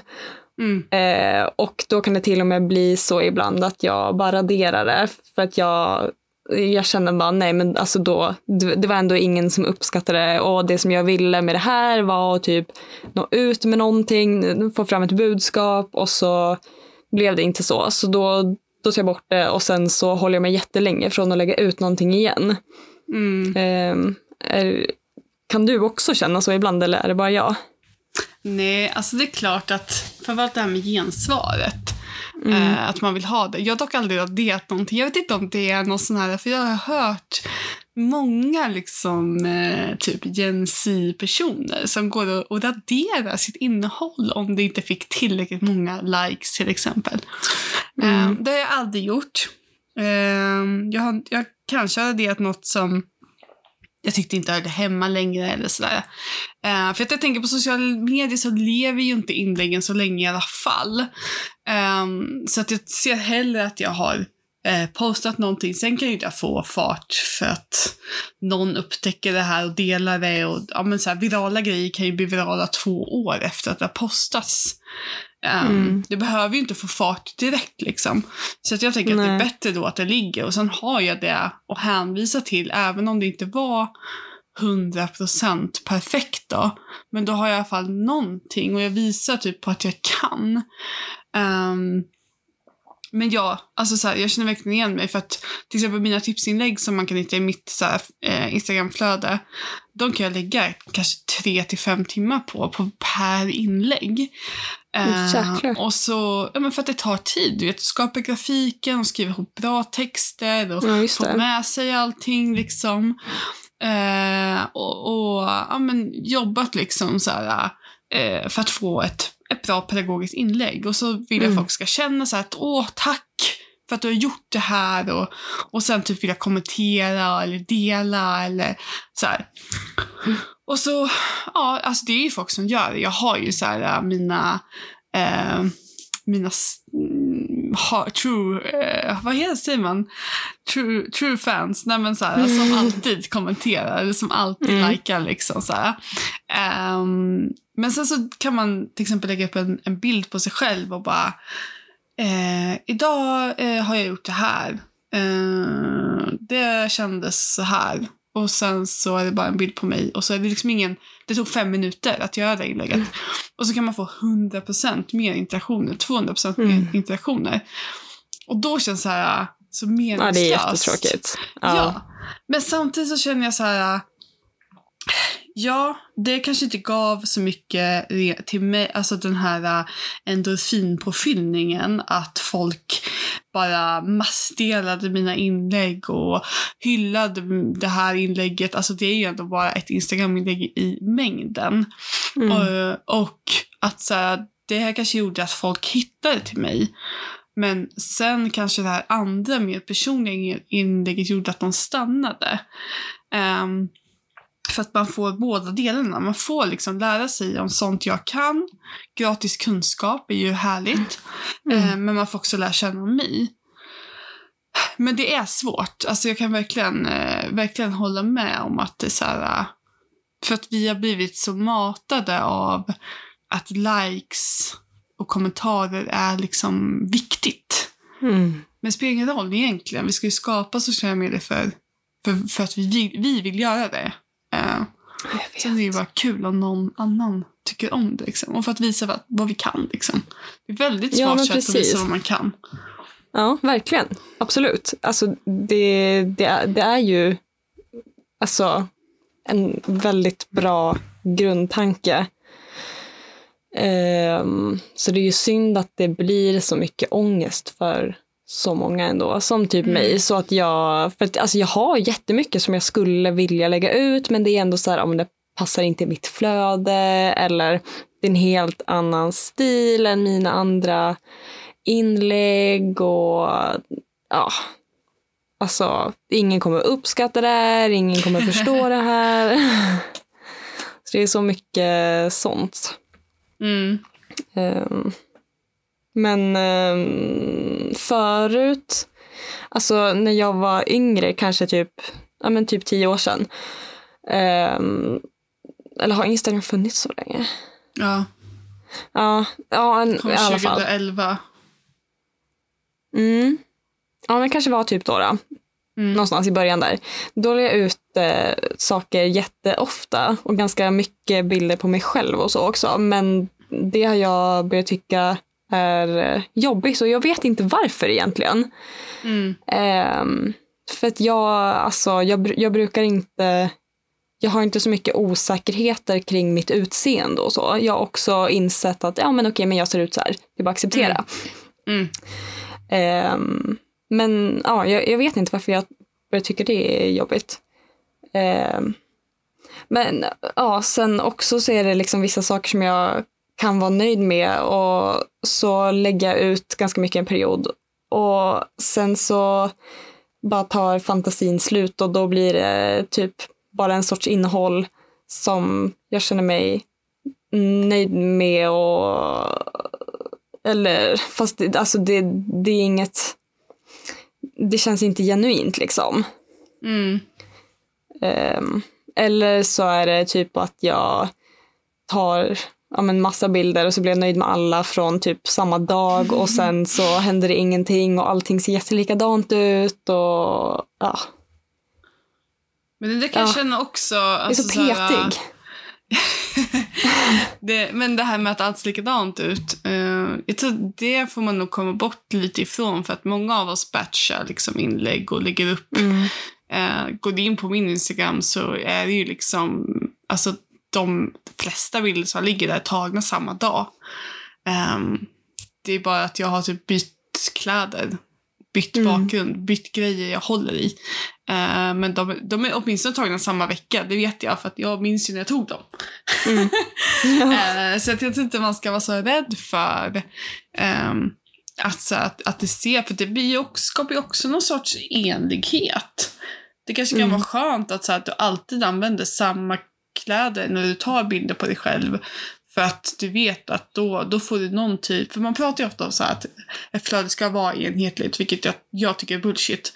Mm. Eh, och då kan det till och med bli så ibland att jag bara raderar det för att jag jag känner bara nej men alltså då, det det var ändå ingen som uppskattade det och det som jag ville med det här var att typ nå ut med någonting, få fram ett budskap och så blev det inte så. Så då, då tar jag bort det och sen så håller jag mig jättelänge från att lägga ut någonting igen. Mm. Eh, är, kan du också känna så ibland eller är det bara jag? Nej, alltså det är klart att, framförallt det här med gensvaret. Mm. Eh, att man vill ha det. Jag har dock aldrig raderat någonting. Jag vet inte om det är någon sån här, för jag har hört många liksom eh, typ Gen Z-personer som går och, och raderar sitt innehåll om det inte fick tillräckligt många likes till exempel. Eh, Mm. det har jag aldrig gjort. Eh, jag, har, jag kanske har raderat något som jag tyckte inte hörde hemma längre eller sådär. Uh, för att jag tänker på sociala medier så lever ju inte inläggen så länge i alla fall. Um, så att jag ser hellre att jag har eh, postat någonting. Sen kan ju inte jag få fart för att någon upptäcker det här och delar det. Och, ja, men så här, virala grejer kan ju bli virala två år efter att det har postats. Ehm, Mm. Det behöver ju inte få fart direkt liksom. Så att jag tänker att det är Nej. bättre då att det ligger och sen har jag det att hänvisa till även om det inte var 100% perfekt då. Men då har jag i alla fall någonting och jag visar typ på att jag kan. Ehm, men ja, alltså så här, jag känner verkligen igen mig för att till exempel mina tipsinlägg som man kan hitta i mitt så här, eh, Instagramflöde, de kan jag lägga kanske tre till fem timmar på, på per inlägg. Eh, och så, ja men för att det tar tid, du vet, skapa grafiken och skriva ihop bra texter och Ja, det. med sig allting liksom. Eh, och och ja, men jobbat liksom så här, eh, för att få ett, ett bra pedagogiskt inlägg. Och så vill jag Mm. folk ska känna så här att åh, tack för att du har gjort det här. Och, och sen typ vilja kommentera eller dela eller så här. Och så, ja, alltså det är ju folk som gör det. Jag har ju så här äh, mina, eh, mina s- mm, ha, true, eh, vad heter säger man? True, true fans, nej men så här, som alltid kommenterar eller som alltid Mm. likar liksom så. Ehm, men sen så kan man till exempel lägga upp en, en bild på sig själv och bara eh, idag eh, har jag gjort det här. Eh, det kändes så här. Och sen så är det bara en bild på mig och så är det liksom ingen, det tog fem minuter att göra det inlägget. Och så kan man få 100% mer interaktioner, 200% mer Mm. interaktioner. Och då känns det här så Ja, meningslöst. det är jättetråkigt. Ja. Ja. Men samtidigt så känner jag så här. Ja, det kanske inte gav så mycket till mig, alltså den här äh, endorfinpåfyllningen, att folk bara massdelade mina inlägg och hyllade det här inlägget. Alltså det är ju ändå bara ett Instagram-inlägg i mängden. Mm. Och, och att så här, det här kanske gjorde att folk hittade till mig. Men sen kanske det här andra mer personliga inlägget gjorde att de stannade. Ehm, för att man får båda delarna. Man får liksom lära sig om sånt jag kan. Gratis kunskap är ju härligt. Mm. Ehm, men man får också lära känna mig. Men det är svårt. Alltså jag kan verkligen, eh, verkligen hålla med om att det är så här. eh, För att vi har blivit så matade av att likes och kommentarer är liksom viktigt. Mm. Men det spelar ingen roll egentligen. Vi ska ju skapa sociala medier för, för, för att vi, vi vill göra det. Jag sen är det ju bara kul om någon annan tycker om det. Liksom. Och för att visa vad, vad vi kan. Liksom. Det är väldigt Ja, smart men sätt att visa vad man kan. Ja, verkligen. Absolut. Alltså, det, det, är, det är ju alltså, en väldigt bra grundtanke. Um, så det är ju synd att det blir så mycket ångest för så många ändå, som typ mm. mig. Så att jag, för att, alltså jag har jättemycket som jag skulle vilja lägga ut men det är ändå så här om det passar inte i mitt flöde eller det är en helt annan stil än mina andra inlägg och ja, alltså ingen kommer uppskatta det här, ingen kommer förstå det här. Så det är så mycket sånt. Mm. Um, men um, förut, alltså när jag var yngre, kanske typ, ja, men typ tio år sedan. Um, eller har Instagram funnits så länge? Ja. Ja, ja en, Kom i alla fall. 2011. Mm. Ja, men kanske var typ då. då. Mm. Någonstans i början där. Då la jag ut eh, saker jätteofta och ganska mycket bilder på mig själv och så också. Men det har jag börjat tycka är eh, jobbigt och jag vet inte varför egentligen. Mm. Eh, för att jag, alltså, jag, jag brukar inte jag har inte så mycket osäkerheter kring mitt utseende och så. Jag har också insett att ja, men okej, men jag ser ut så här. Det är bara att acceptera. Mm. Um, men ja, jag, jag, vet inte varför jag börjar tycka det är jobbigt. Um, men ja, sen också så är det liksom vissa saker som jag kan vara nöjd med och så lägger jag ut ganska mycket en period och sen så bara tar fantasin slut och då blir det typ bara en sorts innehåll som jag känner mig nöjd med och eller fast det, alltså det, det är inget det känns inte genuint liksom. Mm. Um, eller så är det typ att jag tar ja, men massa bilder och så blir jag nöjd med alla från typ samma dag och sen så händer det ingenting och allting ser jättelikadant ut och ja. Men det där kan ja. jag känna också. Alltså, det är så petig. det, men det här med att allt ser likadant ut. Uh, jag tror det får man nog komma bort lite ifrån för att många av oss batchar liksom inlägg och lägger upp. Mm. Uh, går du in på min Instagram så är det ju liksom, alltså de flesta bilder som ligger där tagna samma dag. Um, det är bara att jag har typ bytt kläder bytt mm. bakgrund, bytt grejer jag håller i. Uh, men de, de är åtminstone tagna samma vecka, det vet jag för att jag minns ju när jag tog dem. Mm. Ja. uh, så jag tror inte man ska vara så rädd för um, att, att, att det ser, för det blir också, skapar ju också någon sorts enlighet. Det kanske kan mm. vara skönt att, så att du alltid använder samma kläder när du tar bilder på dig själv. För att du vet att då, då får du någon typ, för man pratar ju ofta om så att ett flöde ska vara enhetligt, vilket jag, jag tycker är bullshit.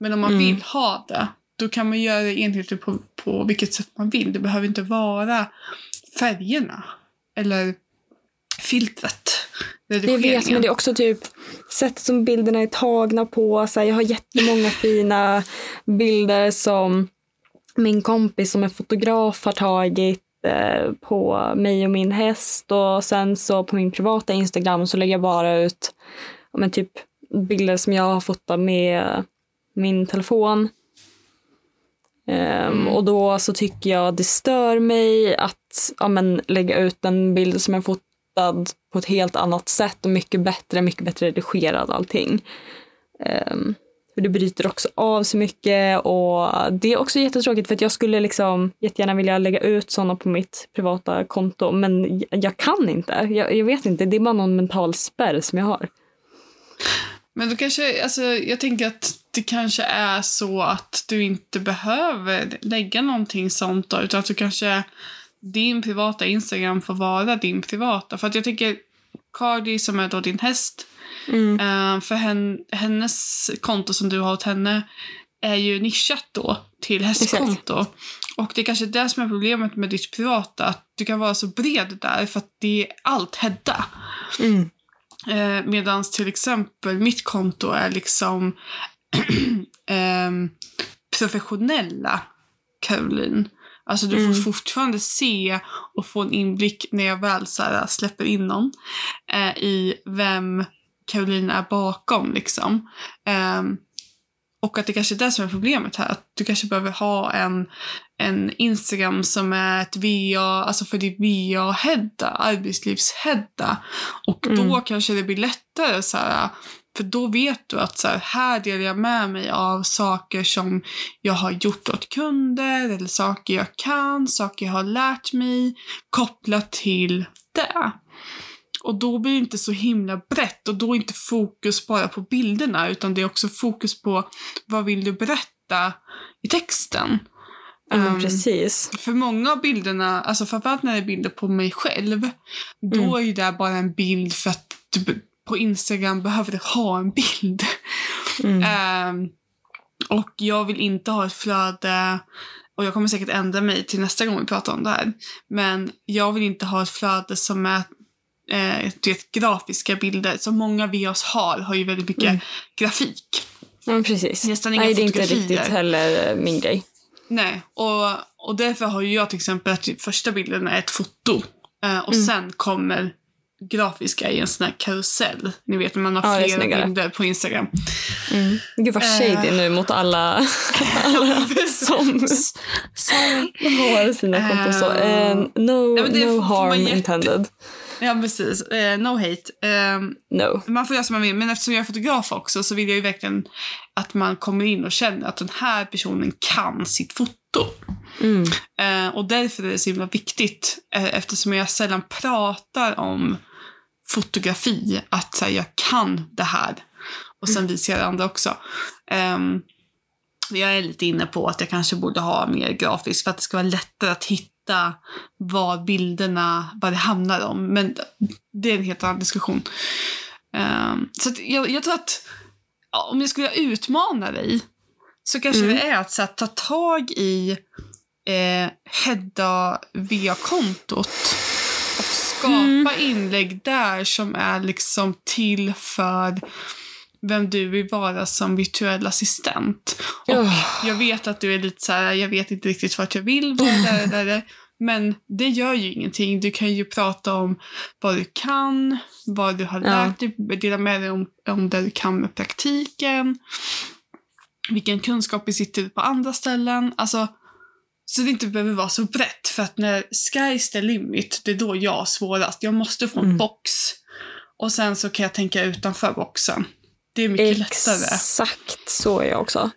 Men om man mm. vill ha det, då kan man göra det enhetligt på, på vilket sätt man vill. Det behöver inte vara färgerna eller filtret. Det vet, men det är också typ sättet som bilderna är tagna på. Så här, jag har jättemånga fina bilder som min kompis som är fotograf har tagit Eh, på mig och min häst och sen så på min privata Instagram så lägger jag bara ut men typ bilder som jag har fotat med min telefon. Um. Och då så tycker jag det stör mig att ja, men, lägga ut en bild som är fotad på ett helt annat sätt och mycket bättre, mycket bättre redigerad allting. Um, för det bryter också av så mycket och det är också jättetråkigt för att jag skulle liksom jättegärna vilja lägga ut sådana på mitt privata konto men jag kan inte. Jag, jag vet inte, det är bara någon mental spärr som jag har. Men då kanske, alltså jag tänker att det kanske är så att du inte behöver lägga någonting sånt då, utan att du kanske din privata Instagram får vara din privata. För att jag tänker Cardi som är då din häst, Mm. Uh, för hen, hennes konto som du har åt henne är ju nischat då till hästkonto. Exakt. Och det är kanske det som är problemet med ditt privata, att du kan vara så bred där för att det är allt Hedda. Mm. Eh, Medan till exempel mitt konto är liksom eh, professionella Caroline. Alltså du mm. får fortfarande se och få en inblick när jag väl så här, släpper in någon eh, i vem Carolina är bakom. Liksom. Ehm, och att det kanske är det som är problemet här. Att du kanske behöver ha en, en Instagram som är ett VA, alltså för ditt VA-hedda, arbetslivshedda. Och då Mm. kanske det blir lättare så här, för då vet du att så här, här delar jag med mig av saker som jag har gjort åt kunder eller saker jag kan, saker jag har lärt mig kopplat till det. Och då blir det inte så himla brett och då är inte fokus bara på bilderna utan det är också fokus på vad vill du berätta i texten. Men Ehm, precis. för många av bilderna, alltså framförallt när det är bilder på mig själv, då Mm. är ju det bara en bild för att du på Instagram behöver du ha en bild. Mm. Ehm, och jag vill inte ha ett flöde, och jag kommer säkert ändra mig till nästa gång vi pratar om det här, men jag vill inte ha ett flöde som är eh, du vet, grafiska bilder. Som många av oss har, har ju väldigt mycket Mm. grafik. Ja, men precis. Nästan inga Nej, det är inte riktigt heller eh, min grej. Nej, och, och därför har ju jag till exempel att första bilden är ett foto. Eh, och Mm. sen kommer grafiska i en sån här karusell. Ni vet när man har Ja, flera bilder på Instagram. Mm. Gud vad shady Eh. nu mot alla, alla som har sina konton så. Eh. no Nej, no harm jätte- intended. Ja, precis. Eh, no hate. Ehm, No. man får göra som man vill, men eftersom jag är fotograf också så vill jag ju verkligen att man kommer in och känner att den här personen kan sitt foto. Mm. Och därför är det så himla viktigt, eftersom jag sällan pratar om fotografi, att så här, jag kan det här. Och sen visar jag andra också. Ehm, jag är lite inne på att jag kanske borde ha mer grafiskt för att det ska vara lättare att hitta vad bilderna, vad det handlar om. Men det är en helt annan diskussion. Ehm, så jag, jag tror att ja, om jag skulle utmana dig så kanske Mm. det är att här, ta tag i eh, Hedda VA-kontot och skapa Mm. inlägg där som är liksom till för vem du vill vara som virtuell assistent. Och Ja. jag vet att du är lite så här, jag vet inte riktigt vart jag vill vara där. Men det gör ju ingenting. Du kan ju prata om vad du kan, vad du har lärt dig, dela med dig om, om det du kan med praktiken. Vilken kunskap besitter du på andra ställen. Alltså, så det inte behöver vara så brett. För att när sky's the limit, det är då jag har svårast. Jag måste få en Mm. box. Och sen så kan jag tänka utanför boxen. Det är mycket lättare. Exakt så är jag också.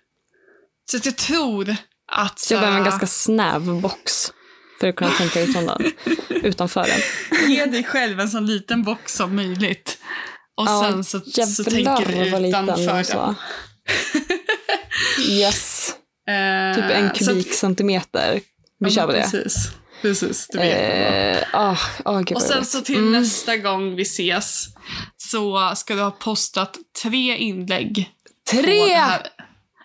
Så att jag tror att... Så jag behöver en så ganska snäv box för att kunna tänka utan den, utanför den. Ge dig själv en sån liten box som möjligt. Och Ja, sen så, så tänker du utanför den. så. Yes, Eh, typ en att- kubikcentimeter. Vi ja, kör på det. Precis. Precis, det vet. Eh, ah, gud Och sen så till Mm. nästa gång vi ses så ska du ha postat tre inlägg. det Tre! här.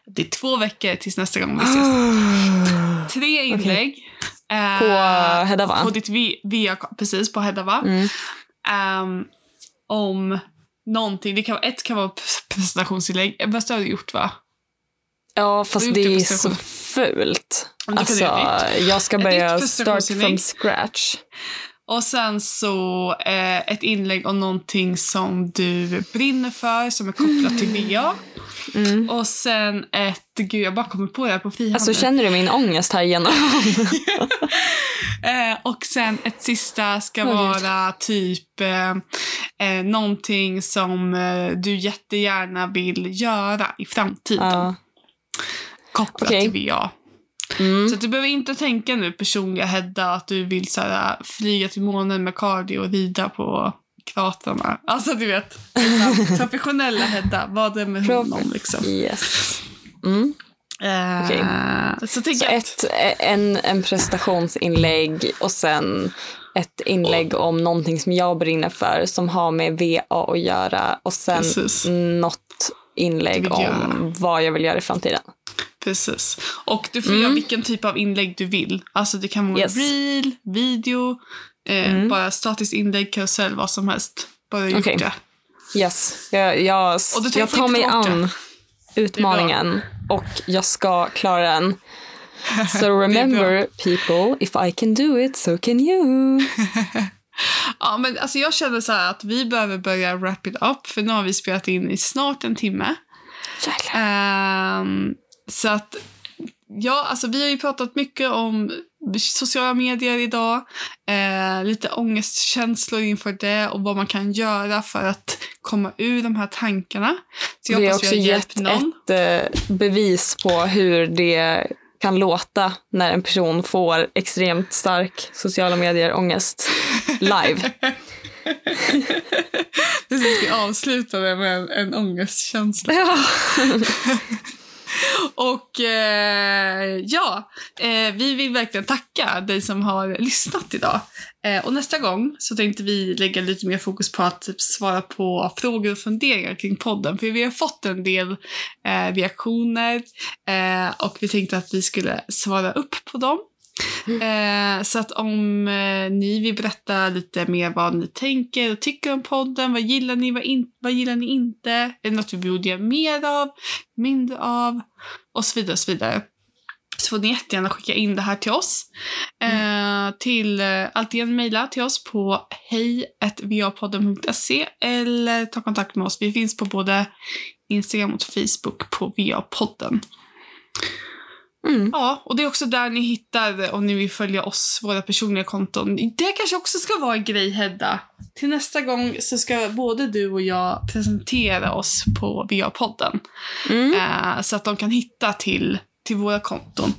Det är två veckor tills nästa gång vi ses. Ah. Tre inlägg. eh, På Hedda va? På ditt vi- via, precis på Hedda va? Mm. Ehm, om någonting. Det kan vara, ett kan vara presentationsinlägg. Har du gjort va? Ja, fast det gjort är så fult. Alltså, jag ska börja start from scratch. Och sen så eh, ett inlägg om någonting som du brinner för som är kopplat till VA. Mm. Och sen ett, gud jag bara kommer på det här på frihandeln. Alltså känner du min ångest här igenom? eh, och sen ett sista ska Åh, vara typ eh, eh, någonting som eh, du jättegärna vill göra i framtiden. ja. Kopplat Okej. till VA. Mm. Så du behöver inte tänka nu personliga Hedda att du vill så här, flyga till månen med cardio och rida på kratrarna. Alltså du vet, professionella Hedda, vad det med honom liksom. Yes. Mm. Eh, Okej. Så Så ett, en, en prestationsinlägg och sen ett inlägg om någonting som jag brinner för som har med VA att göra och sen Precis. något inlägg om göra. vad jag vill göra i framtiden. precis. Och du får Mm. göra vilken typ av inlägg du vill. Alltså det kan vara Yes. reel, video, eh, Mm. bara statiskt inlägg, karusell, vad som helst. Bara gjort Okej. det. Yes, jag, jag, Och du jag tar mig an utmaningen och jag ska klara den. So remember people, if I can do it so can you. Ja, men alltså jag känner så här att vi behöver börja wrap it up för nu har vi spelat in i snart en timme. Um, så att, ja, alltså vi har ju pratat mycket om sociala medier idag. Eh, lite ångestkänslor inför det och vad man kan göra för att komma ur de här tankarna. Så vi har också vi har gett någon. ett eh, bevis på hur det kan låta när en person får extremt stark sociala medier-ångest live. Precis, vi avslutade med en, en ångestkänsla. Ja. Och eh, ja, eh, vi vill verkligen tacka dig som har lyssnat idag. Eh, och nästa gång så tänkte vi lägga lite mer fokus på att typ, svara på frågor och funderingar kring podden. För vi har fått en del eh, reaktioner eh, och vi tänkte att vi skulle svara upp på dem. Eh, så att om eh, ni vill berätta lite mer vad ni tänker och tycker om podden, vad gillar ni, vad, in, vad gillar ni inte, är det något vi borde göra mer av, mindre av och så vidare och så vidare. Så får ni jättegärna skicka in det här till oss. Mm. Eh, till eh, antingen mejla till oss på hej.vapodden.se eller ta kontakt med oss. Vi finns på både Instagram och Facebook på VA-podden. Mm. Ja, och det är också där ni hittar om ni vill följa oss, våra personliga konton. Det kanske också ska vara en grej, Hedda. Till nästa gång så ska både du och jag presentera oss på VA-podden. Mm. Eh, så att de kan hitta till, till våra konton.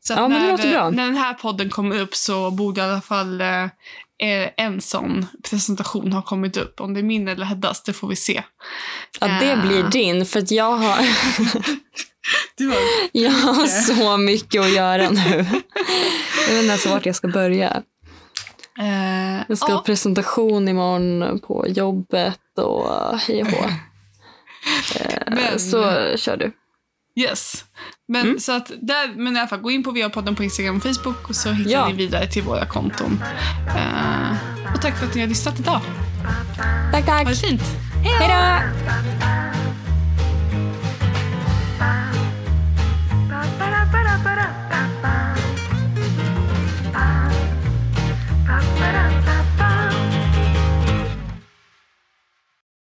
Så ja, när, när den här podden kommer upp så borde i alla fall eh, en sån presentation ha kommit upp. Om det är min eller Heddas, det får vi se. Ja, det uh. blir din. För att jag har... Du har jag har så mycket att göra nu. Jag vet inte ens vart jag ska börja. Uh, jag ska ja. ha presentation imorgon på jobbet och hej och. Uh, så kör du. Yes. Men mm. så att där, men i alla fall, gå in på VA-podden på Instagram och Facebook och så hittar ja. ni vidare till våra konton. Uh, och tack för att ni har lyssnat idag. Tack, tack. Ha det fint. Hej då!